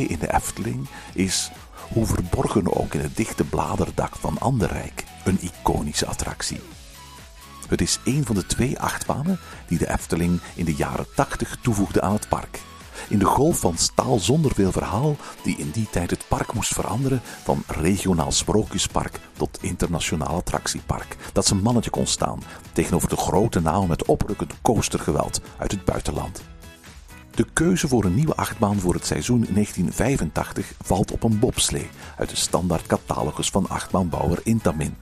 In de Efteling is, hoe verborgen ook in het dichte bladerdak van Anderrijk, een iconische attractie. Het is een van de twee achtbanen die de Efteling in de jaren 80 toevoegde aan het park. In de golf van staal zonder veel verhaal, die in die tijd het park moest veranderen van regionaal sprookjespark tot internationaal attractiepark. Dat zijn mannetje kon staan tegenover de grote naam met oprukkend coastergeweld uit het buitenland. De keuze voor een nieuwe achtbaan voor het seizoen 1985 valt op een bobslee uit de standaard catalogus van achtbaanbouwer Intamin.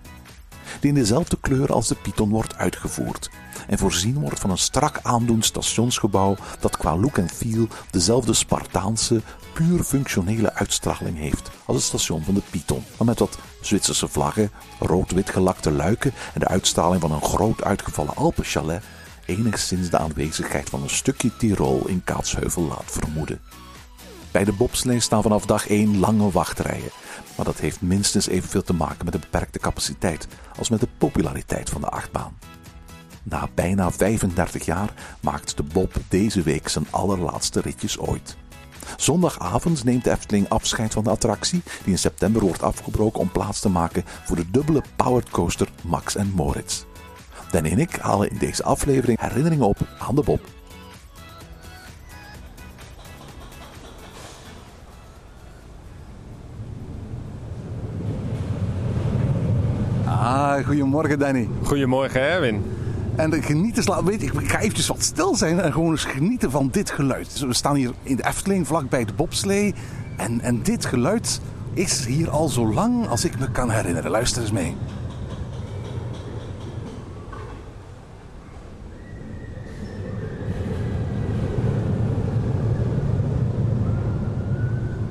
Die in dezelfde kleur als de Python wordt uitgevoerd en voorzien wordt van een strak aandoend stationsgebouw dat qua look en feel dezelfde Spartaanse, puur functionele uitstraling heeft als het station van de Python, maar met wat Zwitserse vlaggen, rood-wit gelakte luiken en de uitstraling van een groot uitgevallen Alpenchalet enigszins de aanwezigheid van een stukje Tirol in Kaatsheuvel laat vermoeden. Bij de bobslee staan vanaf dag 1 lange wachtrijen, maar dat heeft minstens evenveel te maken met de beperkte capaciteit als met de populariteit van de achtbaan. Na bijna 35 jaar maakt de Bob deze week zijn allerlaatste ritjes ooit. Zondagavond neemt de Efteling afscheid van de attractie, die in september wordt afgebroken om plaats te maken voor de dubbele powered coaster Max en Moritz. Dan en ik halen in deze aflevering herinneringen op aan de Bob. Ah, goedemorgen Danny. Goedemorgen Erwin. En genieten slaan, weet ik, ik ga eventjes wat stil zijn en gewoon eens genieten van dit geluid. Dus we staan hier in de Efteling, vlakbij de bobslee. En, en dit geluid is hier al zo lang als ik me kan herinneren. Luister eens mee.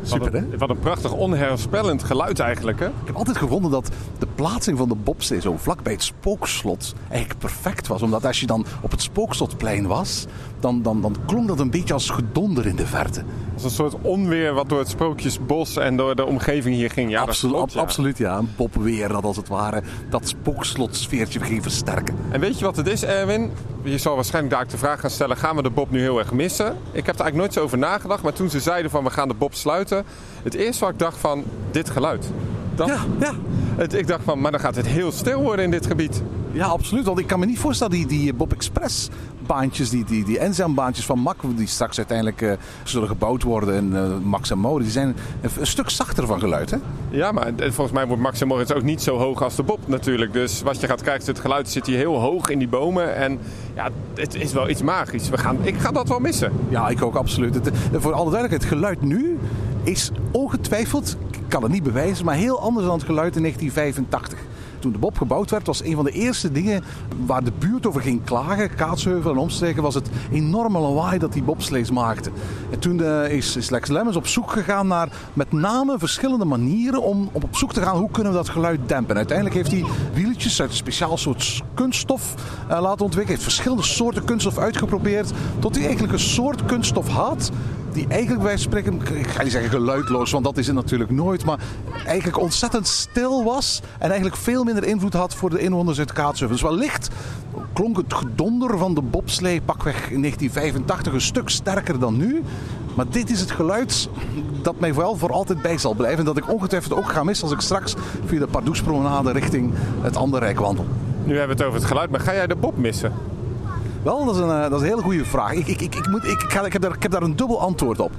Super? Wat een, wat een prachtig onheilspellend geluid eigenlijk, hè? Ik heb altijd gevonden dat de plaatsing van de bobslee zo vlak bij het spookslot eigenlijk perfect was. Omdat als je dan op het spookslotplein was, dan, dan, dan klonk dat een beetje als gedonder in de verte. Een soort onweer wat door het sprookjesbos en door de omgeving hier ging. Ja, dat Absolu- klopt, ja. Absoluut, ja. Een bobweer dat als het ware dat spookslotsfeertje ging versterken. En weet je wat het is, Erwin? Je zal waarschijnlijk daar ook de vraag gaan stellen: gaan we de Bob nu heel erg missen? Ik heb er eigenlijk nooit zo over nagedacht, maar toen ze zeiden van we gaan de Bob sluiten, het eerste wat ik dacht van dit geluid. Dat, Ja, ja. Het, ik dacht van, maar dan gaat het heel stil worden in dit gebied. Ja, absoluut. Want ik kan me niet voorstellen, die, die Bob Express baantjes, die, die, die van Mak, die straks uiteindelijk eh, zullen gebouwd worden in eh, Max en Mode, die zijn een, een stuk zachter van geluid, hè? Ja, maar volgens mij wordt Max en Moritz ook niet zo hoog als de Bob natuurlijk. Dus wat je gaat kijken, het geluid zit hier heel hoog in die bomen. En ja, het is wel iets magisch. We gaan, ik ga dat wel missen. Ja, ik ook absoluut. Het, eh, voor alle duidelijkheid, het geluid nu is ongetwijfeld, ik kan het niet bewijzen, maar heel anders dan het geluid in 1985. Toen de Bob gebouwd werd, was een van de eerste dingen waar de buurt over ging klagen, Kaatsheuvel en omstreken, was het enorme lawaai dat die bobslees maakten. En toen eh, is, Lex Lemmens op zoek gegaan naar met name verschillende manieren om, op zoek te gaan hoe kunnen we dat geluid dempen. En uiteindelijk heeft hij wieletjes uit een speciaal soort kunststof eh, laten ontwikkelen. Hij heeft verschillende soorten kunststof uitgeprobeerd tot hij eigenlijk een soort kunststof had die eigenlijk bij spreken, ik ga niet zeggen geluidloos, want dat is het natuurlijk nooit, maar eigenlijk ontzettend stil was en eigenlijk veel minder invloed had voor de inwoners uit Kaatsheuvel. Dus wellicht klonk het gedonder van de bobslee pakweg in 1985 een stuk sterker dan nu. Maar dit is het geluid dat mij vooral voor altijd bij zal blijven. En dat ik ongetwijfeld ook ga missen als ik straks via de Pardoespromenade richting het Anderrijk wandel. Nu hebben we het over het geluid, maar ga jij de Bob missen? Wel, dat is een, eh, dat is een hele goede vraag. Ik, ik, ik, moet, ik, ik, heb daar, ik heb daar een dubbel antwoord op.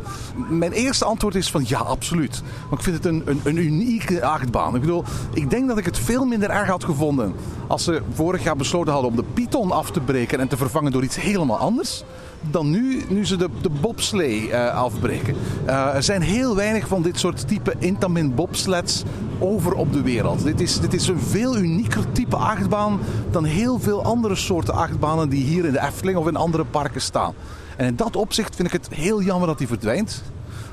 Mijn eerste antwoord is van ja, absoluut. Maar ik vind het een, een, een unieke achtbaan. Ik bedoel, ik denk dat ik het veel minder erg had gevonden als ze vorig jaar besloten hadden om de Python af te breken en te vervangen door iets helemaal anders. Dan nu, nu ze de, de bobslee eh, afbreken. Eh, er zijn heel weinig van dit soort type Intamin bobsleds over op de wereld. Dit is, dit is een veel unieker type achtbaan dan heel veel andere soorten achtbanen die hier in de Efteling of in andere parken staan. En in dat opzicht vind ik het heel jammer dat die verdwijnt.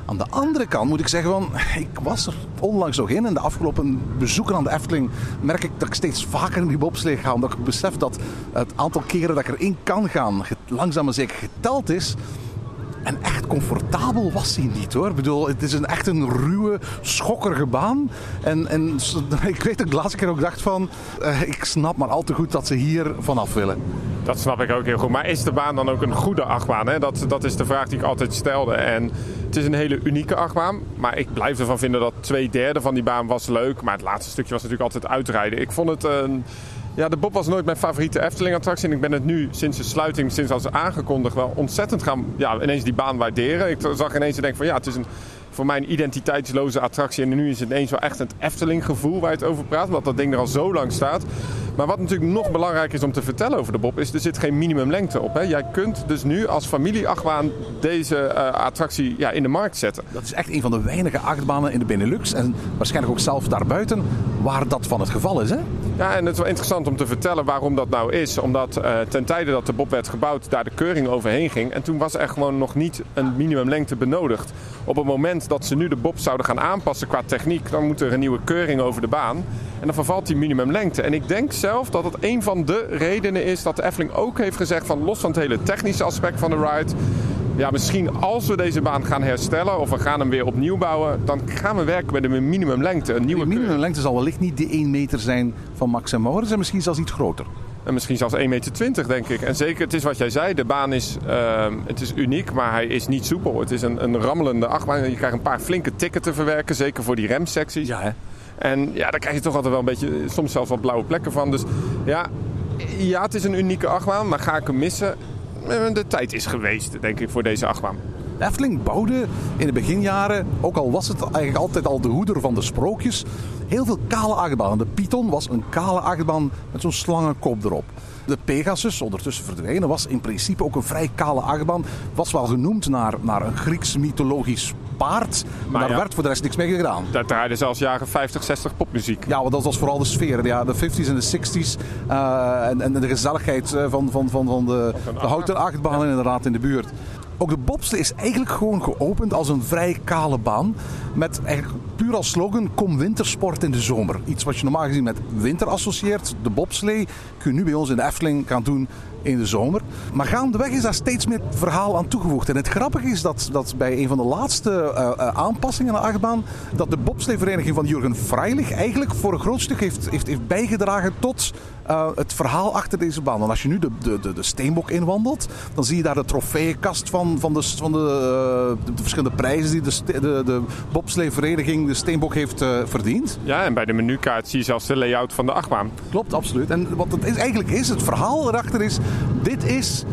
Aan de andere kant moet ik zeggen, van, ik was er onlangs nog in. En de afgelopen bezoeken aan de Efteling merk ik dat ik steeds vaker in die bobslee ga. Omdat ik besef dat het aantal keren dat ik erin kan gaan, langzaam maar zeker geteld is. En echt comfortabel was hij niet hoor. Ik bedoel, het is een, echt een ruwe, schokkerige baan. En, en ik weet dat ik de laatste keer ook dacht van... eh, ik snap maar al te goed dat ze hier vanaf willen. Dat snap ik ook heel goed. Maar is de baan dan ook een goede achtbaan? Hè? Dat, dat is de vraag die ik altijd stelde. En het is een hele unieke achtbaan. Maar ik blijf ervan vinden dat twee derde van die baan was leuk. Maar het laatste stukje was natuurlijk altijd uitrijden. Ik vond het een... Ja, de Bob was nooit mijn favoriete Efteling-attractie. En ik ben het nu sinds de sluiting, sinds als aangekondigd, wel ontzettend gaan... Ja, ineens die baan waarderen. Ik zag ineens en denk van ja, het is een voor mij een identiteitsloze attractie. En nu is het ineens wel echt het Efteling-gevoel waar je het over praat. Omdat dat ding er al zo lang staat. Maar wat natuurlijk nog belangrijk is om te vertellen over de Bob... is er zit geen minimumlengte op. Hè. Jij kunt dus nu als familie-achtbaan deze eh, attractie ja, in de markt zetten. Dat is echt een van de weinige achtbanen in de Benelux. En waarschijnlijk ook zelf daarbuiten waar dat van het geval is. Hè? Ja, en het is wel interessant om te vertellen waarom dat nou is. Omdat eh, ten tijde dat de Bob werd gebouwd, daar de keuring overheen ging. En toen was er gewoon nog niet een minimumlengte benodigd. Op het moment dat ze nu de Bob zouden gaan aanpassen qua techniek, dan moet er een nieuwe keuring over de baan. En dan vervalt die minimumlengte. En ik denk zelf dat het een van de redenen is dat de Efteling ook heeft gezegd van los van het hele technische aspect van de ride. Ja, misschien als we deze baan gaan herstellen of we gaan hem weer opnieuw bouwen, dan gaan we werken met een minimumlengte. Een nieuwe De minimumlengte zal wellicht niet die 1 meter zijn van Max en Moritz. En misschien zelfs iets groter. En misschien zelfs 1,20 meter, denk ik. En zeker, het is wat jij zei, de baan is, ehm, het is uniek, maar hij is niet soepel. Het is een, een rammelende achtbaan. Je krijgt een paar flinke tikken te verwerken, zeker voor die remsecties. Ja, hè? En ja, daar krijg je toch altijd wel een beetje, soms zelfs wat blauwe plekken van. Dus ja, ja, het is een unieke achtbaan, maar ga ik hem missen? Eh, De tijd is geweest, denk ik, voor deze achtbaan. Efteling bouwde in de beginjaren, ook al was het eigenlijk altijd al de hoeder van de sprookjes, heel veel kale achtbanen. De Python was een kale achtbaan met zo'n slangenkop erop. De Pegasus, ondertussen verdwenen, was in principe ook een vrij kale achtbaan. Was wel genoemd naar, naar een Grieks mythologisch paard, maar, Maar daar ja. werd voor de rest niks mee gedaan. Daar draaide zelfs jaren 50, 60 popmuziek. Ja, want dat was vooral de sfeer. Ja, de 50s en de 60s. eh, en, en de gezelligheid eh, van, van, van, van de, de houten achtbanen inderdaad in de buurt. Ook de bobslee is eigenlijk gewoon geopend als een vrij kale baan. Met eigenlijk puur als slogan: kom wintersport in de zomer. Iets wat je normaal gezien met winter associeert. De bobslee kun je nu bij ons in de Efteling gaan doen in de zomer. Maar gaandeweg is daar steeds meer verhaal aan toegevoegd. En het grappige is dat, dat bij een van de laatste eh, eh, aanpassingen aan de achtbaan... dat de bobsleevereniging van Jurgen Freilich eigenlijk voor een groot stuk heeft, heeft, heeft bijgedragen tot eh, het verhaal achter deze baan. Want als je nu de, de, de, de Steenbok inwandelt, dan zie je daar de trofeeënkast van, van, de, van de, eh, de, de verschillende prijzen die de, de, de bobsleevereniging, de Steenbok, heeft eh, verdiend. Ja, en bij de menukaart zie je zelfs de layout van de achtbaan. Klopt, absoluut. En wat het is, eigenlijk is, het verhaal erachter is... dit is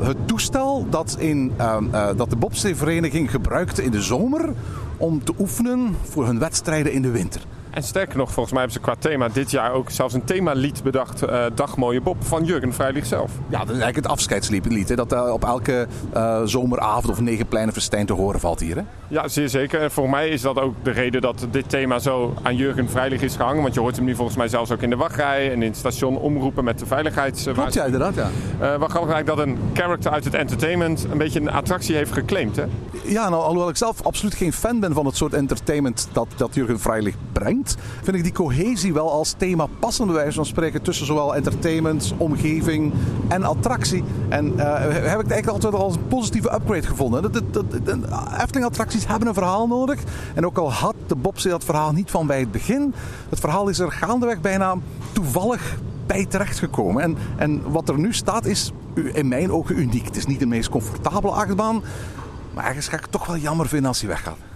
het toestel dat, in, eh, eh, dat de bobsleevereniging gebruikte in de zomer... om te oefenen voor hun wedstrijden in de winter. En sterker nog, volgens mij hebben ze qua thema dit jaar ook zelfs een themalied bedacht. eh Dag Mooie Bob van Jurgen Freilich zelf. Ja, dat is eigenlijk het afscheidslied. Hè, dat eh, op elke eh, zomeravond of negenpleinenfestijn te horen valt hier. Hè? Ja, zeer zeker. En voor mij is dat ook de reden dat dit thema zo aan Jurgen Freilich is gehangen. Want je hoort hem nu volgens mij zelfs ook in de wachtrij en in het station omroepen met de veiligheids... Klopt, ja, inderdaad. Ja. Wat grappig eigenlijk dat een character uit het entertainment een beetje een attractie heeft geclaimd. Hè? Ja, nou, alhoewel ik zelf absoluut geen fan ben van het soort entertainment dat, dat Jurgen Freilich brengt, vind ik die cohesie wel als thema passende wijze van spreken tussen zowel entertainment, omgeving en attractie. En eh, heb ik het eigenlijk altijd al als een positieve upgrade gevonden. Dat, de Efteling-attracties hebben een verhaal nodig. En ook al had de Bobslee dat verhaal niet van bij het begin, het verhaal is er gaandeweg bijna toevallig bij terechtgekomen. En, en wat er nu staat is in mijn ogen uniek. Het is niet de meest comfortabele achtbaan. Maar ergens ga ik het toch wel jammer vinden als hij weggaat.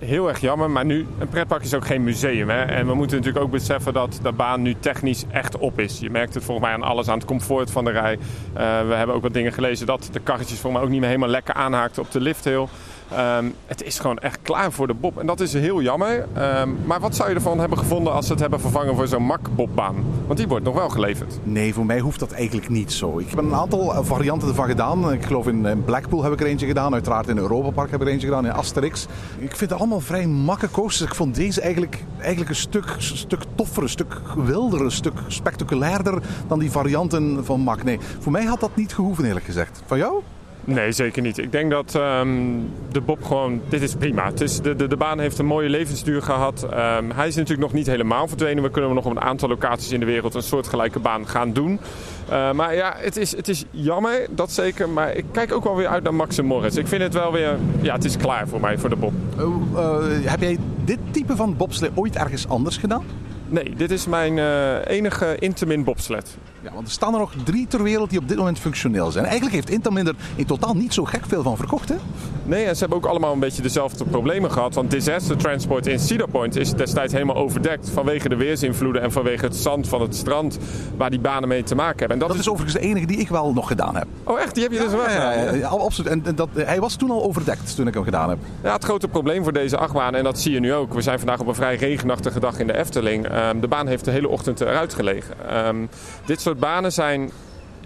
Heel erg jammer. Maar nu, een pretpark is ook geen museum. Hè? En we moeten natuurlijk ook beseffen dat de baan nu technisch echt op is. Je merkt het volgens mij aan alles, aan het comfort van de rij. Eh, we hebben ook wat dingen gelezen dat de karretjes volgens mij ook niet meer helemaal lekker aanhaakten op de lifthill. Ehm, het is gewoon echt klaar voor de bob. En dat is heel jammer. Ehm, maar wat zou je ervan hebben gevonden als ze het hebben vervangen voor zo'n mak-bobbaan? Want die wordt nog wel geleverd. Nee, voor mij hoeft dat eigenlijk niet zo. Ik heb een aantal eh, varianten ervan gedaan. Ik geloof in in Blackpool heb ik er eentje gedaan. Uiteraard in Europa Park heb ik er eentje gedaan. In Asterix. Ik vind het allemaal vrij makke coasters. Ik vond deze eigenlijk, eigenlijk een stuk, stuk toffer, een stuk wilder, een stuk spectaculairder dan die varianten van Mak. Nee, voor mij had dat niet gehoeven eerlijk gezegd. Van jou? Nee, zeker niet. Ik denk dat ehm, de Bob gewoon... Dit is prima. Het is, de, de, de baan heeft een mooie levensduur gehad. Ehm, hij is natuurlijk nog niet helemaal verdwenen. We kunnen nog op een aantal locaties in de wereld een soortgelijke baan gaan doen. Uh, maar ja, het is, het is jammer, dat zeker. Maar ik kijk ook wel weer uit naar Max en Morris. Ik vind het wel weer... Ja, het is klaar voor mij, voor de Bob. Uh, uh, heb jij dit type van bobslee ooit ergens anders gedaan? Nee, dit is mijn enige Intamin bobsled. Ja, want er staan er nog drie ter wereld die op dit moment functioneel zijn. Eigenlijk heeft Intamin er in totaal niet zo gek veel van verkocht, hè? Nee, en ze hebben ook allemaal een beetje dezelfde problemen gehad. Want disaster transport in Cedar Point is destijds helemaal overdekt vanwege de weersinvloeden en vanwege het zand van het strand waar die banen mee te maken hebben. En dat, dat is... is... overigens de enige die ik wel nog gedaan heb. Oh echt? Die heb je dus wel gedaan? Ja, absoluut. En, en dat, hij was toen al overdekt toen ik hem gedaan heb. Ja, het grote probleem voor deze achtbaan, en dat zie je nu ook. We zijn vandaag op een vrij regenachtige dag in de Efteling. Um, de baan heeft de hele ochtend eruit gelegen. Um, dit soort banen zijn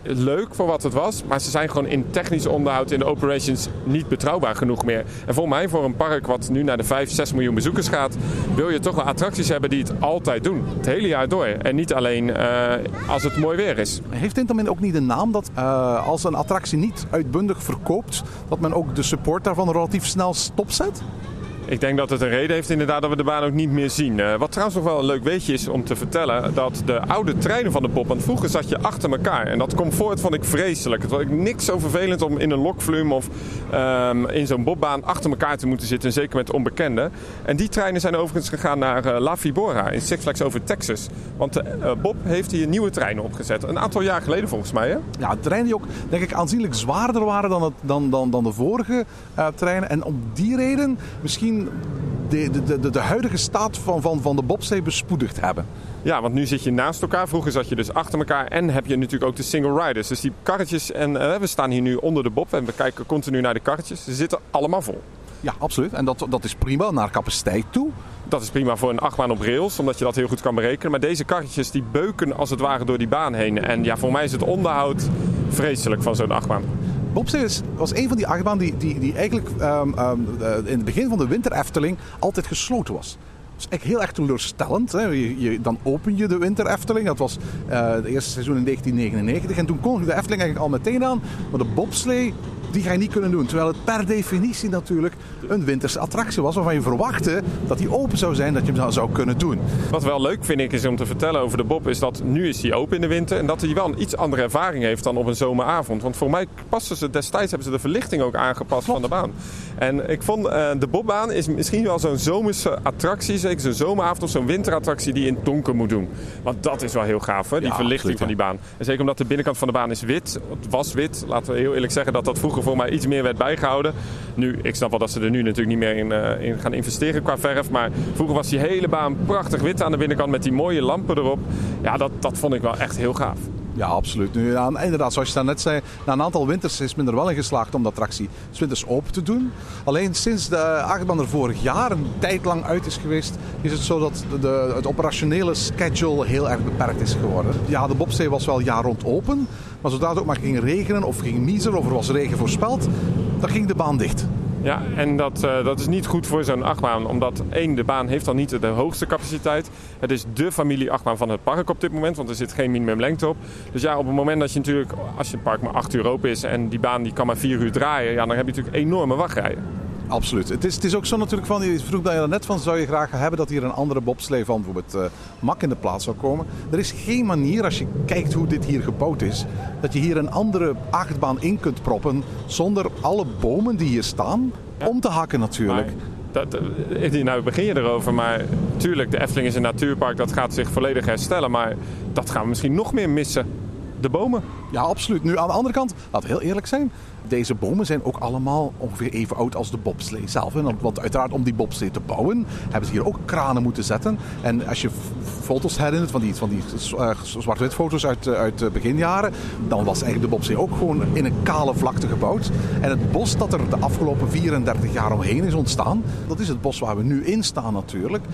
leuk voor wat het was. Maar ze zijn gewoon in technisch onderhoud in de operations niet betrouwbaar genoeg meer. En voor mij, voor een park wat nu naar de 5, 6 miljoen bezoekers gaat, wil je toch wel attracties hebben die het altijd doen. Het hele jaar door. En niet alleen uh, als het mooi weer is. Heeft Intamin ook niet een naam dat uh, als een attractie niet uitbundig verkoopt, dat men ook de support daarvan relatief snel stopzet? Ik denk dat het een reden heeft inderdaad dat we de baan ook niet meer zien. Uh, wat trouwens nog wel een leuk weetje is om te vertellen... dat de oude treinen van de Bob... want vroeger zat je achter elkaar. En dat comfort vond ik vreselijk. Het was niks zo vervelend om in een lokvloem of um, in zo'n bobbaan... achter elkaar te moeten zitten. Zeker met onbekenden. En die treinen zijn overigens gegaan naar uh, La Vibora in Six Flags over Texas. Want de uh, Bob heeft hier nieuwe treinen opgezet. Een aantal jaar geleden volgens mij. Hè? Ja, treinen die ook denk ik aanzienlijk zwaarder waren dan, het, dan, dan, dan de vorige treinen. En om die reden misschien de, de, de, de huidige staat van, van, van de bobslee bespoedigd hebben. Ja, want nu zit je naast elkaar. Vroeger zat je dus achter elkaar. En heb je natuurlijk ook de single riders. Dus die karretjes. En uh, we staan hier nu onder de bob. En we kijken continu naar de karretjes. Ze zitten allemaal vol. Ja, absoluut. En dat, dat is prima naar capaciteit toe. Dat is prima voor een achtbaan op rails, omdat je dat heel goed kan berekenen. Maar deze karretjes die beuken als het ware door die baan heen. En ja, voor mij is het onderhoud vreselijk van zo'n achtbaan. Bobslee was een van die achtbanen die, die, die eigenlijk um, um, in het begin van de winter Efteling altijd gesloten was. Dat is echt heel erg teleurstellend. Hè. Je, dan open je de winter Efteling. Dat was uh, het eerste seizoen in 1999. En toen kon de Efteling eigenlijk al meteen aan. Maar de bobslee die ga je niet kunnen doen. Terwijl het per definitie natuurlijk een winterse attractie was waarvan je verwachtte dat die open zou zijn, dat je hem zou kunnen doen. Wat wel leuk vind ik is om te vertellen over de Bob, is dat nu is hij open in de winter en dat hij wel een iets andere ervaring heeft dan op een zomeravond. Want voor mij passen ze destijds hebben ze de verlichting ook aangepast Klopt. van de baan. En ik vond uh, de Bobbaan is misschien wel zo'n zomerse attractie, zeker zo'n zomeravond of zo'n winterattractie die in het donker moet doen. Want dat is wel heel gaaf, hè? die ja, verlichting absoluut, van die baan. En zeker omdat de binnenkant van de baan is wit, het was wit. Laten we heel eerlijk zeggen dat dat vroeger voor mij iets meer werd bijgehouden. Nu, ik snap wel dat ze er nu natuurlijk niet meer in, uh, in gaan investeren qua verf. Maar vroeger was die hele baan prachtig wit aan de binnenkant met die mooie lampen erop. Ja, dat, dat vond ik wel echt heel gaaf. Ja, absoluut. Nu, inderdaad, zoals je net zei, na een aantal winters is men er wel in geslaagd om de attractie winters open te doen. Alleen sinds de achtbaan er vorig jaar een tijd lang uit is geweest, is het zo dat de, het operationele schedule heel erg beperkt is geworden. Ja, de Bobstee was wel jaar rond open, maar zodra het ook maar ging regenen of ging miezen of er was regen voorspeld, dan ging de baan dicht. Ja, en dat, uh, dat is niet goed voor zo'n achtbaan. Omdat één, de baan heeft dan niet de hoogste capaciteit. Het is de familie achtbaan van het park op dit moment. Want er zit geen minimumlengte op. Dus ja, op het moment dat je natuurlijk... Als je park maar acht uur open is en die baan die kan maar vier uur draaien... Ja, dan heb je natuurlijk enorme wachtrijen. Absoluut. Het is, het is ook zo natuurlijk van, je vroeg dat je er net van, zou je graag hebben dat hier een andere bobslee van bijvoorbeeld uh, Mak in de plaats zou komen. Er is geen manier, als je kijkt hoe dit hier gebouwd is, dat je hier een andere achtbaan in kunt proppen zonder alle bomen die hier staan ja. om te hakken natuurlijk. Maar... Dat, nou begin je erover, maar tuurlijk, de Efteling is een natuurpark, dat gaat zich volledig herstellen. Maar dat gaan we misschien nog meer missen de bomen. Ja, absoluut. Nu aan de andere kant, we heel eerlijk zijn. Deze bomen zijn ook allemaal ongeveer even oud als de bobslee zelf. hè. Want- uiteraard om die bobslee te bouwen hebben ze hier ook kranen moeten zetten. En als je foto's herinnert van die, van die eh, zwart-wit foto's uit, eh, uit de beginjaren. Dan was eigenlijk de bobslee ook gewoon in een kale vlakte gebouwd. En het bos dat er de afgelopen 34 jaar omheen is ontstaan. Dat is het bos waar we nu in staan natuurlijk.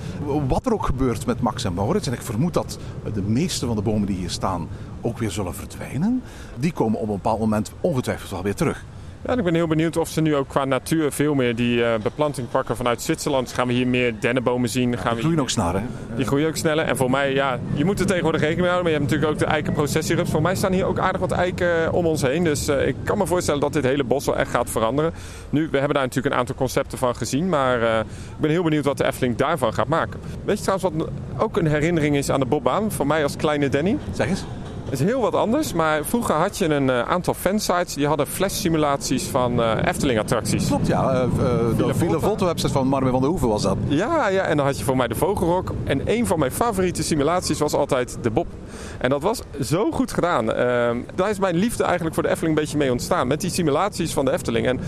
Wat er ook gebeurt met Max en Maurits. En ik vermoed dat de meeste van de bomen die hier staan ook weer zullen verdwijnen. Die komen op een bepaald moment ongetwijfeld wel weer terug. Ja, ik ben heel benieuwd of ze nu ook qua natuur veel meer die eh, beplanting pakken vanuit Zwitserland. Gaan we hier meer dennenbomen zien? Gaan we Die groeien ook snel, hè? Die groeien ook sneller. En voor mij, ja, je moet er tegenwoordig rekening mee houden. Maar je hebt natuurlijk ook de eikenprocessierups. Voor mij staan hier ook aardig wat eiken eh, om ons heen. Dus eh, ik kan me voorstellen dat dit hele bos wel echt gaat veranderen. Nu, we hebben daar natuurlijk een aantal concepten van gezien. Maar ik ben heel benieuwd wat de Efteling daarvan gaat maken. Weet je trouwens wat ook een herinnering is aan de bobbaan? Voor mij als kleine Danny. Zeg eens. Het is heel wat anders, maar vroeger had je een eh, aantal fansites die hadden flash-simulaties van eh, Efteling-attracties. Klopt, ja. eh, eh, de Villa Volta. Volta-website van Marvin van der Hoeven was dat. Ja, ja, en dan had je voor mij de Vogelrok. En een van mijn favoriete simulaties was altijd de Bob. En dat was zo goed gedaan. Ehm, daar is mijn liefde eigenlijk voor de Efteling een beetje mee ontstaan. Met die simulaties van de Efteling. En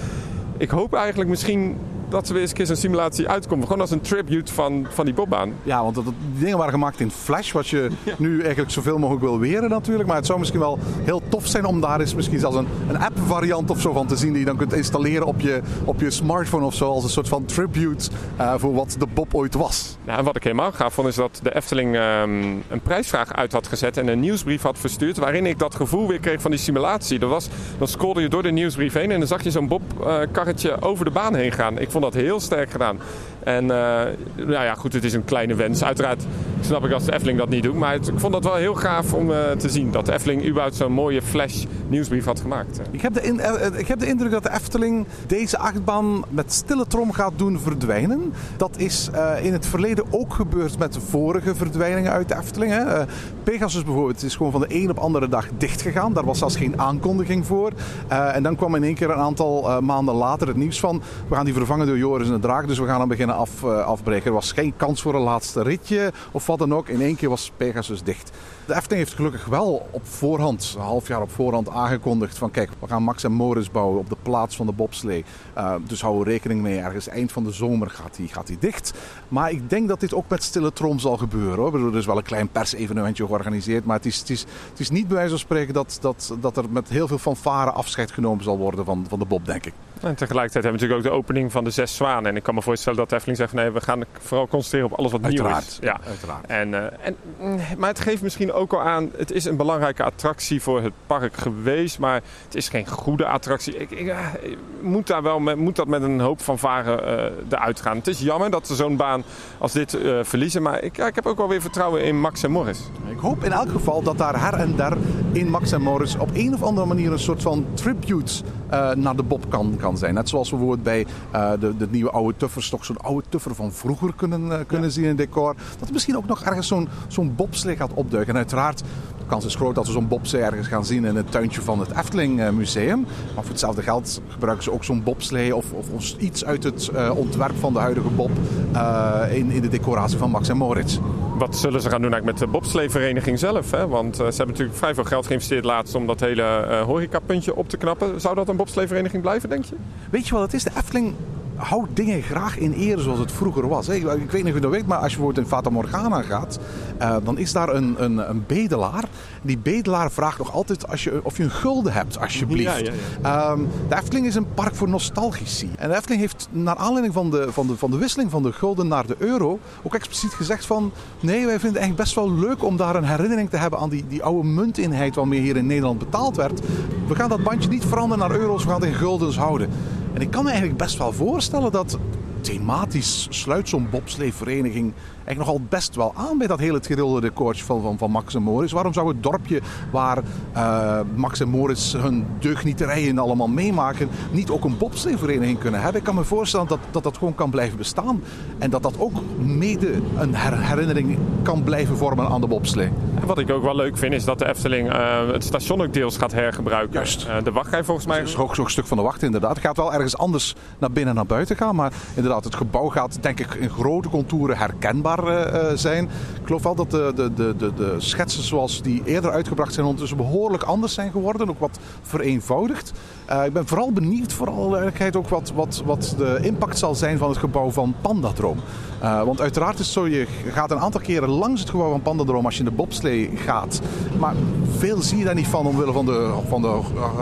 ik hoop eigenlijk misschien dat er weer eens een simulatie uitkomt. Gewoon als een tribute van, van die Bobbaan. Ja, want dat, die dingen waren gemaakt in Flash, wat je nu eigenlijk zoveel mogelijk wil weren natuurlijk. Maar het zou misschien wel heel tof zijn om daar eens misschien zelfs een, een app-variant of zo van te zien die je dan kunt installeren op je, op je smartphone of zo. Als een soort van tribute eh, voor wat de Bob ooit was. En wat ik helemaal gaaf vond is dat de Efteling ehm, een prijsvraag uit had gezet en een nieuwsbrief had verstuurd. Waarin ik dat gevoel weer kreeg van die simulatie. Dat was, dan scrollde je door de nieuwsbrief heen en dan zag je zo'n Bob-karretje over de baan heen gaan. Ik vond dat heel sterk gedaan. En eh, nou ja, goed, het is een kleine wens. Uiteraard snap ik als de Efteling dat niet doet. Maar ik vond dat wel heel gaaf om eh, te zien. Dat de Efteling überhaupt zo'n mooie flash nieuwsbrief had gemaakt. Ik heb, de eh, ik heb de indruk dat de Efteling deze achtbaan met stille trom gaat doen verdwijnen. Dat is in het verleden ook gebeurd met de vorige verdwijningen uit de Efteling. Hè. Pegasus bijvoorbeeld is gewoon van de een op andere dag dicht gegaan. Daar was zelfs geen aankondiging voor. En dan kwam in één keer een aantal maanden later het nieuws van... we gaan die vervangen Joris en de Draak, dus we gaan hem beginnen af, eh, afbreken. Er was geen kans voor een laatste ritje of wat dan ook. In één keer was Pegasus dicht. De Efteling heeft gelukkig wel op voorhand, een half jaar op voorhand aangekondigd van kijk, we gaan Max en Morris bouwen op de plaats van de bobslee. Eh, dus hou er rekening mee, ergens eind van de zomer gaat die, gaat die dicht. Maar ik denk dat dit ook met stille trom zal gebeuren. Hoor. Er is wel een klein persevenementje georganiseerd, maar het is, het is, het is niet bij wijze van spreken dat, dat, dat er met heel veel fanfare afscheid genomen zal worden van, van de bob, denk ik. En tegelijkertijd hebben we natuurlijk ook de opening van de Zes Zwanen. En ik kan me voorstellen dat de Efteling zegt... nee, we gaan vooral concentreren op alles wat nieuw is. Uiteraard. Ja. Uiteraard. En, eh, en, mm, maar het geeft misschien ook al aan... het is een belangrijke attractie voor het park geweest... maar het is geen goede attractie. Ik, ik, eh, ik moet, daar wel met, moet dat met een hoop van varen eh eruit gaan. Het is jammer dat ze zo'n baan als dit eh, verliezen... maar ik, ik heb ook wel weer vertrouwen in Max en Morris. Ik hoop in elk geval dat daar her en der in Max en Morris op een of andere manier een soort van tribute eh, naar de Bob kan, kan zijn. Net zoals we bijvoorbeeld bij eh, de, de nieuwe oude tuffers toch zo'n oude tuffer van vroeger kunnen, eh, kunnen zien in het decor. Dat er misschien ook nog ergens zo'n zo'n bobslee gaat opduiken. En uiteraard, de kans is groot dat we zo'n bobslee ergens gaan zien in het tuintje van het Efteling eh, Museum. Maar voor hetzelfde geld gebruiken ze ook zo'n bobslee of, of, iets uit het eh, ontwerp van de huidige Bob eh, in, in de decoratie van Max en Moritz. Wat zullen ze gaan doen eigenlijk met de bobsleevereniging zelf? Hè? Want ze hebben natuurlijk vrij veel geld geïnvesteerd laatst... om dat hele horecapuntje op te knappen. Zou dat een bobsleevereniging blijven, denk je? Weet je wat het is? De Efteling houdt dingen graag in ere zoals het vroeger was. hè. Ik, ik weet niet of je dat weet, maar als je bijvoorbeeld in Fata Morgana gaat, eh, dan is daar een, een, een bedelaar. Die bedelaar vraagt nog altijd als je, of je een gulden hebt, alsjeblieft. Ja, ja, Ehm, de Efteling is een park voor nostalgici. En de Efteling heeft naar aanleiding van de, van, de, van de wisseling van de gulden naar de euro ook expliciet gezegd van nee, wij vinden het eigenlijk best wel leuk om daar een herinnering te hebben aan die, die oude munteenheid waarmee hier in Nederland betaald werd. We gaan dat bandje niet veranderen naar euro's, we gaan het in guldens houden. En ik kan me eigenlijk best wel voorstellen dat thematisch sluit zo'n bobsleevereniging eigenlijk nogal best wel aan bij dat hele gerilde decoortje van, van, van Max en Moritz. Waarom zou het dorpje waar eh, Max en Moritz hun deugnieterijen allemaal meemaken, niet ook een bobsleevereniging kunnen hebben? Ik kan me voorstellen dat, dat dat gewoon kan blijven bestaan. En dat dat ook mede een her- herinnering kan blijven vormen aan de bobslee. Wat ik ook wel leuk vind is dat de Efteling eh, het station ook deels gaat hergebruiken. Juist. Eh, de wachtrij volgens mij. Dat is ook zo'n stuk van de wacht inderdaad. Het gaat wel ergens anders naar binnen en naar buiten gaan. Maar inderdaad, het gebouw gaat denk ik in grote contouren herkenbaar eh, zijn. Ik geloof wel dat de, de, de, de, de schetsen zoals die eerder uitgebracht zijn ondertussen behoorlijk anders zijn geworden. Ook wat vereenvoudigd. Eh, ik ben vooral benieuwd, voor alle ook wat, wat, wat de impact zal zijn van het gebouw van Pandadroom. Want uiteraard is zo, je gaat een aantal keren langs het gebouw van Pandadroom als je in de bobslee gaat. Maar veel zie je daar niet van omwille van de, van de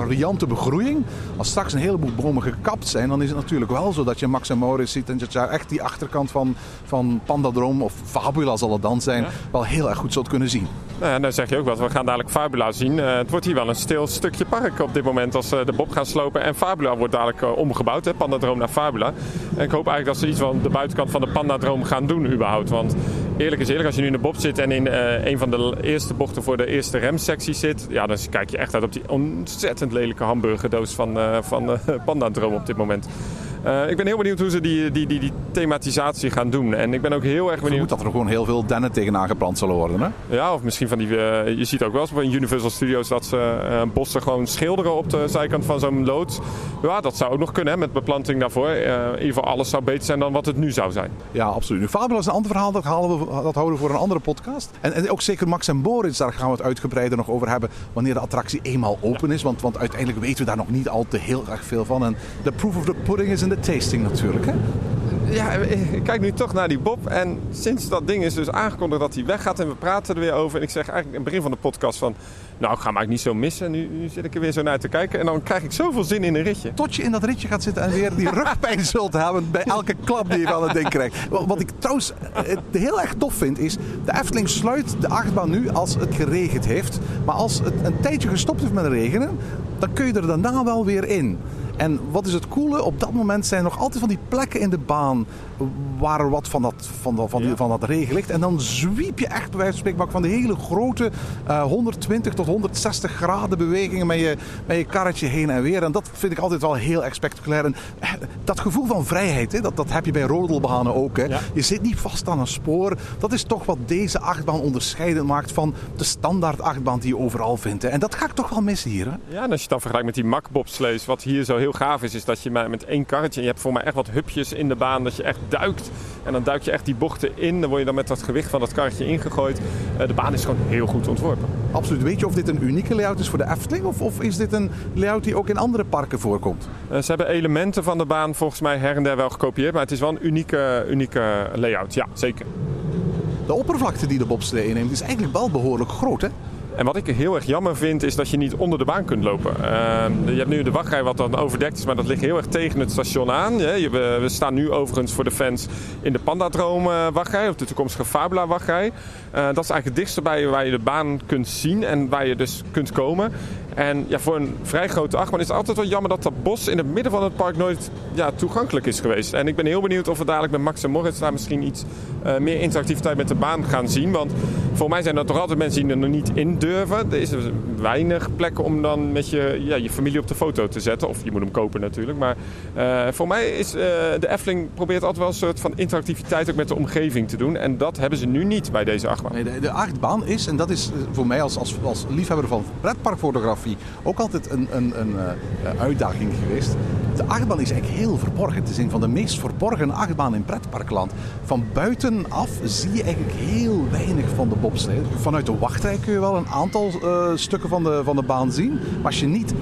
riante begroeiing. Als straks een heleboel bomen gekapt zijn, dan is het natuurlijk wel zo dat je Max en Maurits ziet en dat je daar echt die achterkant van, van Pandadroom, of Fabula zal het dan zijn, Ja. wel heel erg goed zult kunnen zien. Nou, ja, nou zeg je ook wat. We gaan dadelijk Fabula zien. Eh, het wordt hier wel een stil stukje park op dit moment als eh, de Bob gaan slopen. En Fabula wordt dadelijk eh, omgebouwd, hè, Pandadroom naar Fabula. En ik hoop eigenlijk dat ze iets van de buitenkant van de Pandadroom gaan doen überhaupt. Want eerlijk is eerlijk, als je nu in de Bob zit en in een van de eerste bochten voor de eerste remsectie zit... Ja, dan kijk je echt uit op die ontzettend lelijke hamburgerdoos van, van Pandadroom op dit moment. Eh, ik ben heel benieuwd hoe ze die, die, die, die thematisatie gaan doen. En ik ben ook heel erg benieuwd... dat er gewoon heel veel dennen tegenaan geplant zullen worden. Hè? Ja, of misschien van die. eh, je ziet ook wel eens bij Universal Studios dat ze eh, bossen gewoon schilderen op de zijkant van zo'n loods. Ja, dat zou ook nog kunnen hè, met beplanting daarvoor. In ieder geval, alles zou beter zijn dan wat het nu zou zijn. Ja, absoluut. Nu, Fabula is een ander verhaal, dat, halen we, dat houden we voor een andere podcast. En, en ook zeker Max en Boris, daar gaan we het uitgebreider nog over hebben wanneer de attractie eenmaal open is. Want, want uiteindelijk weten we daar nog niet al te heel erg veel van. En de proof of the pudding is in de tasting natuurlijk. Hè? Ja, eh, ik kijk nu toch naar die Bob. En sinds dat ding is dus aangekondigd dat hij weggaat en we praten er weer over. En ik zeg eigenlijk in het begin van de podcast van... Nou, ik ga hem eigenlijk niet zo missen. Nu, nu zit ik er weer zo naar te kijken. En dan krijg ik zoveel zin in een ritje. Tot je in dat ritje gaat zitten en weer die rugpijn zult hebben bij elke klap die je van het ding krijgt. Wat wat ik trouwens eh, heel erg tof vind is, de Efteling sluit de achtbaan nu als het geregend heeft. Maar als het een tijdje gestopt heeft met regenen, dan kun je er daarna wel weer in. En wat is het coole? Op dat moment zijn er nog altijd van die plekken in de baan waar er wat van dat, van dat, van die, van dat regen ligt. En dan zwiep je echt bij wijze van spreken van de hele grote eh, 120 tot 160 graden bewegingen met je, met je karretje heen en weer. En dat vind ik altijd wel heel erg spectaculair. En eh, dat gevoel van vrijheid, hè, dat, dat heb je bij rodelbanen ook. Hè. Ja. Je zit niet vast aan een spoor. Dat is toch wat deze achtbaan onderscheidend maakt van de standaard achtbaan die je overal vindt. Hè. En dat ga ik toch wel missen hier. Hè. Ja, en als je het dan vergelijkt met die Mack bobslees, wat hier zo heel gaaf is, is dat je met één karretje, en je hebt voor mij echt wat hupjes in de baan, dat je echt duikt. En dan duik je echt die bochten in, dan word je dan met dat gewicht van dat karretje ingegooid. Eh, de baan is gewoon heel goed ontworpen. Absoluut. Weet je of dit een unieke layout is voor de Efteling? Of, of is dit een layout die ook in andere parken voorkomt? Eh, ze hebben elementen van de baan volgens mij her en der wel gekopieerd, maar het is wel een unieke, unieke layout. Ja, zeker. De oppervlakte die de bobslee inneemt is eigenlijk wel behoorlijk groot. Hè? En wat ik heel erg jammer vind, is dat je niet onder de baan kunt lopen. Ehm, je hebt nu de wachtrij wat dan overdekt is, maar dat ligt heel erg tegen het station aan. We, staan nu overigens voor de fans in de Pandadroom eh, wachtrij, of de toekomstige Fabula wachtrij. Eh, dat is eigenlijk het dichtste bij waar je de baan kunt zien en waar je dus kunt komen. En ja, voor een vrij grote achtbaan is het altijd wel jammer dat dat bos in het midden van het park nooit ja, toegankelijk is geweest. En ik ben heel benieuwd of we dadelijk met Max en Moritz daar misschien iets eh, meer interactiviteit met de baan gaan zien. Want voor mij zijn er toch altijd mensen die er nog niet in durven. Er is weinig plekken om dan met je, ja, je familie op de foto te zetten. Of je moet hem kopen natuurlijk. Maar eh, voor mij is eh, de Efteling probeert altijd wel een soort van interactiviteit ook met de omgeving te doen. En dat hebben ze nu niet bij deze achtbaan. Nee, de, de achtbaan is, en dat is voor mij als, als, als liefhebber van pretparkfotografie ook altijd een, een, een eh, uitdaging geweest. De achtbaan is eigenlijk heel verborgen. Het is een van de meest verborgen achtbanen in pretparkland. Van buitenaf zie je eigenlijk heel weinig van de bobslee. Vanuit de wachtrij kun je wel een aantal eh, stukken van de, van de baan zien. Maar als je niet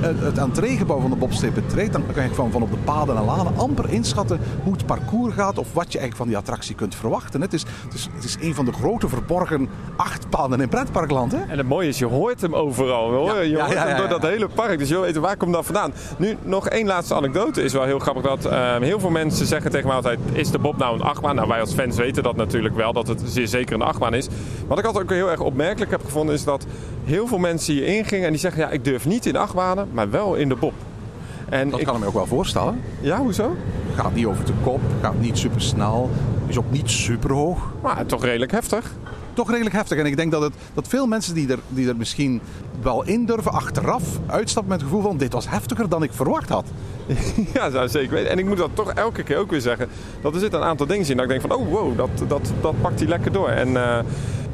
het, het entreegebouw van de bobslee betreedt, dan kan je van, van op de paden en lanen amper inschatten hoe het parcours gaat of wat je eigenlijk van die attractie kunt verwachten. Het is, het is, het is een van de grote verborgen achtbanen in pretparkland. Hè? En het mooie is, je hoort hem overal. Hoor. Ja, je hoort ja, hem door dat hele park. Dus je weten, waar komt dat vandaan? Nu, nog één laatste anekdote is wel heel grappig. Dat eh, heel veel mensen zeggen tegen mij altijd, is de Bob nou een achtbaan? Nou, wij als fans weten dat natuurlijk wel, dat het zeer zeker een achtbaan is. Wat ik altijd ook heel erg opmerkelijk heb gevonden, is dat heel veel mensen hier ingingen en die zeggen, ja, ik durf niet in achtbanen, maar wel in de Bob. En Dat ik, kan ik me ook wel voorstellen. ja, hoezo? Gaat niet over de kop, gaat niet super snel, is ook niet super hoog. Maar toch redelijk heftig. Toch redelijk heftig. En ik denk dat, het, dat veel mensen die er, die er misschien wel in durven achteraf uitstappen met het gevoel van dit was heftiger dan ik verwacht had. Ja, zou zeker weten. En ik moet dat toch elke keer ook weer zeggen. Dat er zitten een aantal dingen in dat ik denk van... oh, wow, dat, dat, dat pakt hij lekker door. En, eh,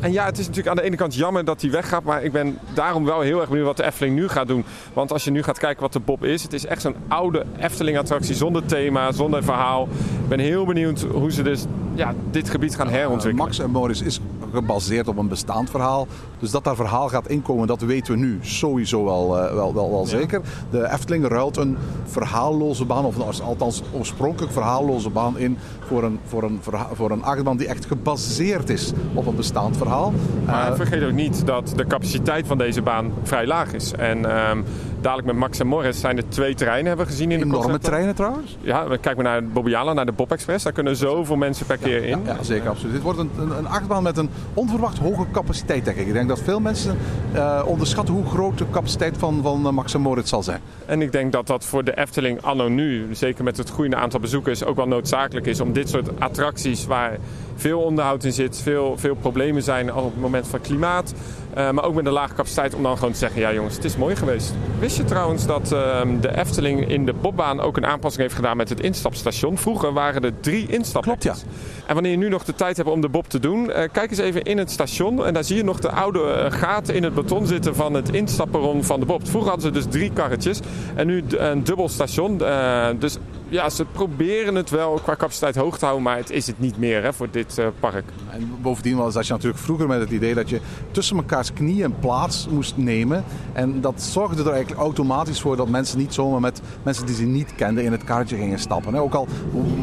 en ja, het is natuurlijk aan de ene kant jammer dat hij weggaat. Maar ik ben daarom wel heel erg benieuwd wat de Efteling nu gaat doen. Want als je nu gaat kijken wat de Bob is... het is echt zo'n oude Efteling-attractie zonder thema, zonder verhaal. Ik ben heel benieuwd hoe ze dus ja, dit gebied gaan herontwikkelen. Max en Morris is gebaseerd op een bestaand verhaal. Dus dat daar verhaal gaat inkomen, dat weten we nu sowieso wel, eh, wel, wel, wel zeker. De Efteling ruilt een verhaalloze baan, of althans oorspronkelijk verhaalloze baan in voor een, voor een, voor een achtbaan die echt gebaseerd is op een bestaand verhaal. Maar Eh, vergeet ook niet dat de capaciteit van deze baan vrij laag is. En ehm, dadelijk met Max en Morris zijn er twee terreinen hebben we gezien in de enorme treinen trouwens. Ja, we kijken naar Bobbejaanland, naar de Bob Express. Daar kunnen zoveel mensen per keer in. Ja, zeker, absoluut. Dit wordt een, een, een achtbaan met een onverwacht hoge capaciteit, denk ik. Ik denk dat veel mensen eh, onderschatten hoe groot de capaciteit van, van Max en Moritz zal zijn. En ik denk dat dat voor de Efteling anno nu, zeker met het groeiende aantal bezoekers, ook wel noodzakelijk is om dit soort attracties waar veel onderhoud in zit, veel, veel problemen zijn op het moment van klimaat, eh, maar ook met een lage capaciteit, om dan gewoon te zeggen, ja jongens, het is mooi geweest. Wist je trouwens dat ehm, de Efteling in de Bobbaan ook een aanpassing heeft gedaan met het instapstation? Vroeger waren er drie instaphekken. Klopt, ja. En wanneer je nu nog de tijd hebt om de Bob te doen, eh, kijk eens even in het station. En daar zie je nog de oude eh, gaten in het beton zitten van het instapperon van de Bob. Vroeger hadden ze dus drie karretjes en nu een dubbel station. Dus ja, ze proberen het wel qua capaciteit hoog te houden, maar het is het niet meer hè, voor dit eh. En bovendien was dat je natuurlijk vroeger met het idee dat je tussen mekaars knieën plaats moest nemen. En dat zorgde er eigenlijk automatisch voor dat mensen niet zomaar met mensen die ze niet kenden in het karretje gingen stappen. Ook al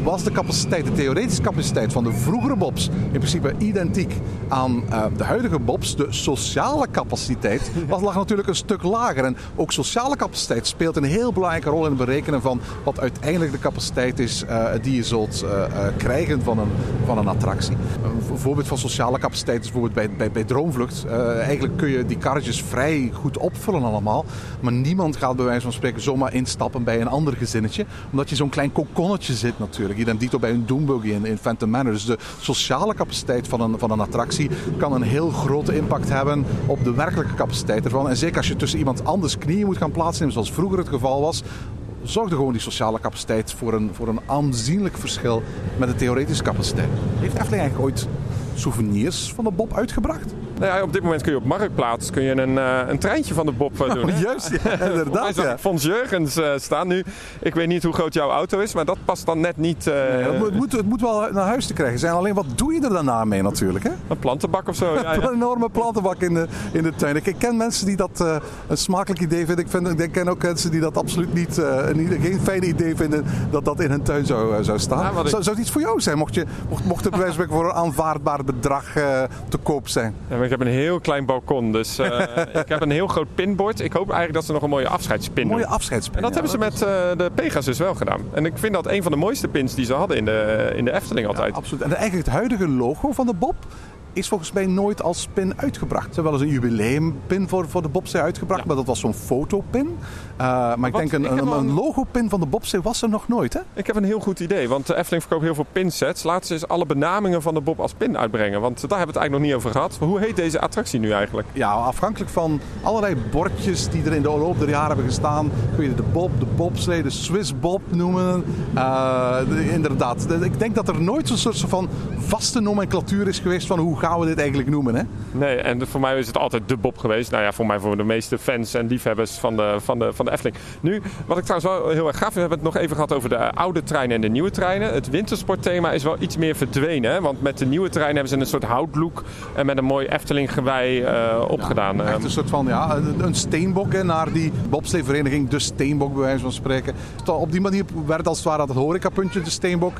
was de capaciteit, de theoretische capaciteit van de vroegere bobs in principe identiek aan eh, de huidige bobs, de sociale capaciteit was, lag natuurlijk een stuk lager. En ook sociale capaciteit speelt een heel belangrijke rol in het berekenen van wat uiteindelijk de capaciteit is eh, die je zult krijgen van een, van een attractie. Een voorbeeld van sociale capaciteit is bijvoorbeeld bij, bij, bij Droomvlucht. Eh, eigenlijk kun je die karretjes vrij goed opvullen allemaal. Maar niemand gaat bij wijze van spreken zomaar instappen bij een ander gezinnetje. Omdat je zo'n klein kokonnetje zit natuurlijk. Je dito bij een Doombuggy in, in Phantom Manor. Dus de sociale capaciteit van een, van een attractie kan een heel grote impact hebben op de werkelijke capaciteit ervan. En zeker als je tussen iemand anders knieën moet gaan plaatsnemen, zoals vroeger het geval was, zorgde gewoon die sociale capaciteit voor een, voor een aanzienlijk verschil met de theoretische capaciteit. Heeft Efteling eigenlijk ooit souvenirs van de Bob uitgebracht? Nou ja, op dit moment kun je op Marktplaats kun je een, eh, een treintje van de Bob eh, doen. hè? Juist, ja, inderdaad. Ja. Fons Jurgens eh, staan nu. Ik weet niet hoe groot jouw auto is, maar dat past dan net niet Het moet, het, moet, het moet wel naar huis te krijgen zijn. Alleen wat doe je er daarna mee natuurlijk? Hè? een plantenbak of zo. Ja, Een enorme plantenbak in de, in de tuin. Ik, ken mensen die dat een smakelijk idee vinden. Ik, vind, ik ken ook mensen die dat absoluut niet, een- geen fijn idee vinden dat dat in hun tuin zou, zou staan. Ja, wat ik- zou, zou het iets voor jou zijn? Mocht, je, mocht, mocht het bij wijze voor een aanvaardbaar bedrag eh, te koop zijn? Ja, ik heb een heel klein balkon, dus eh, ik heb een heel groot pinbord. Ik hoop eigenlijk dat ze nog een mooie afscheidspin Mooie doen. afscheidspin. En dat ja. hebben ze met eh, de Pegasus wel gedaan. En ik vind dat een van de mooiste pins die ze hadden in de, in de Efteling altijd. Absoluut. En eigenlijk het huidige logo van de Bob is volgens mij nooit als pin uitgebracht. Ze hebben wel eens een jubileumpin voor, voor de Bobsee uitgebracht, maar dat was zo'n fotopin. Eh, maar ik denk een, Ik een, een logopin van de Bobsee was er nog nooit, hè? Ik heb een heel goed idee, want de Efteling verkoopt heel veel pinsets. Ze eens alle benamingen van de Bob als pin uitbrengen. Want daar hebben we het eigenlijk nog niet over gehad. Hoe heet deze attractie nu eigenlijk? Ja, afhankelijk van allerlei bordjes die er in de loop der jaren hebben gestaan. Kun je de Bob, de Bobslee, de Swiss Bob noemen. Eh, de- inderdaad, De- ik denk dat er nooit zo'n soort van vaste nomenclatuur is geweest van hoe gaan we dit eigenlijk noemen, hè? Nee, en voor mij is het altijd de Bob geweest. Nou ja, voor mij voor de meeste fans en liefhebbers van de, van de, van de Efteling. Nu, wat ik trouwens wel heel erg gaaf we hebben het nog even gehad over de oude treinen en de nieuwe treinen. Het wintersportthema is wel iets meer verdwenen. Hè? Want met de nieuwe treinen hebben ze een soort houtlook en met een mooi Efteling-gewei eh, opgedaan. Echt Ehm, een soort van ja, een- een steenbok hè, naar die bobsleevereniging, de Steenbok bij wijze van spreken. Op die manier werd als het ware dat horecapuntje, de Steenbok,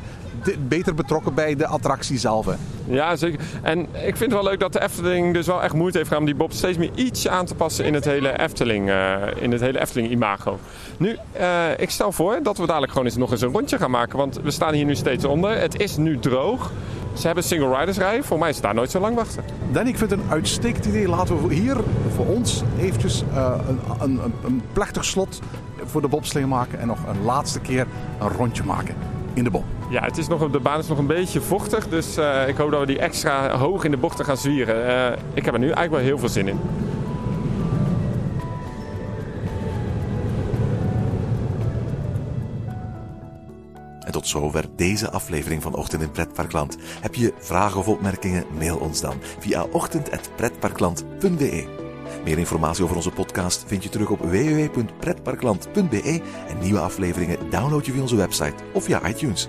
beter betrokken bij de attractie zelf. hè. Ja, zeker. En ik vind het wel leuk dat de Efteling dus wel echt moeite heeft gedaan om die Bob steeds meer iets aan te passen in het hele Efteling, eh, in het hele Efteling imago. Nu, eh, ik stel voor dat we dadelijk gewoon eens nog eens een rondje gaan maken, want we staan hier nu steeds onder. Het is nu droog. Ze hebben single riders rijden. Voor mij is het daar nooit zo lang wachten. Danny, ik vind het een uitstekend idee. Laten we hier voor ons eventjes eh, een, een, een, een plechtig slot voor de bobslee maken. En nog een laatste keer een rondje maken in de bob. Ja, het is nog, de baan is nog een beetje vochtig, dus eh, ik hoop dat we die extra hoog in de bochten gaan zwieren. Eh, ik heb er nu eigenlijk wel heel veel zin in. En tot zover deze aflevering van Ochtend in Pretparkland. Heb je vragen of opmerkingen? Mail ons dan via ochtend.pretparkland.be. Meer informatie over onze podcast vind je terug op www.pretparkland.be en nieuwe afleveringen download je via onze website of via iTunes.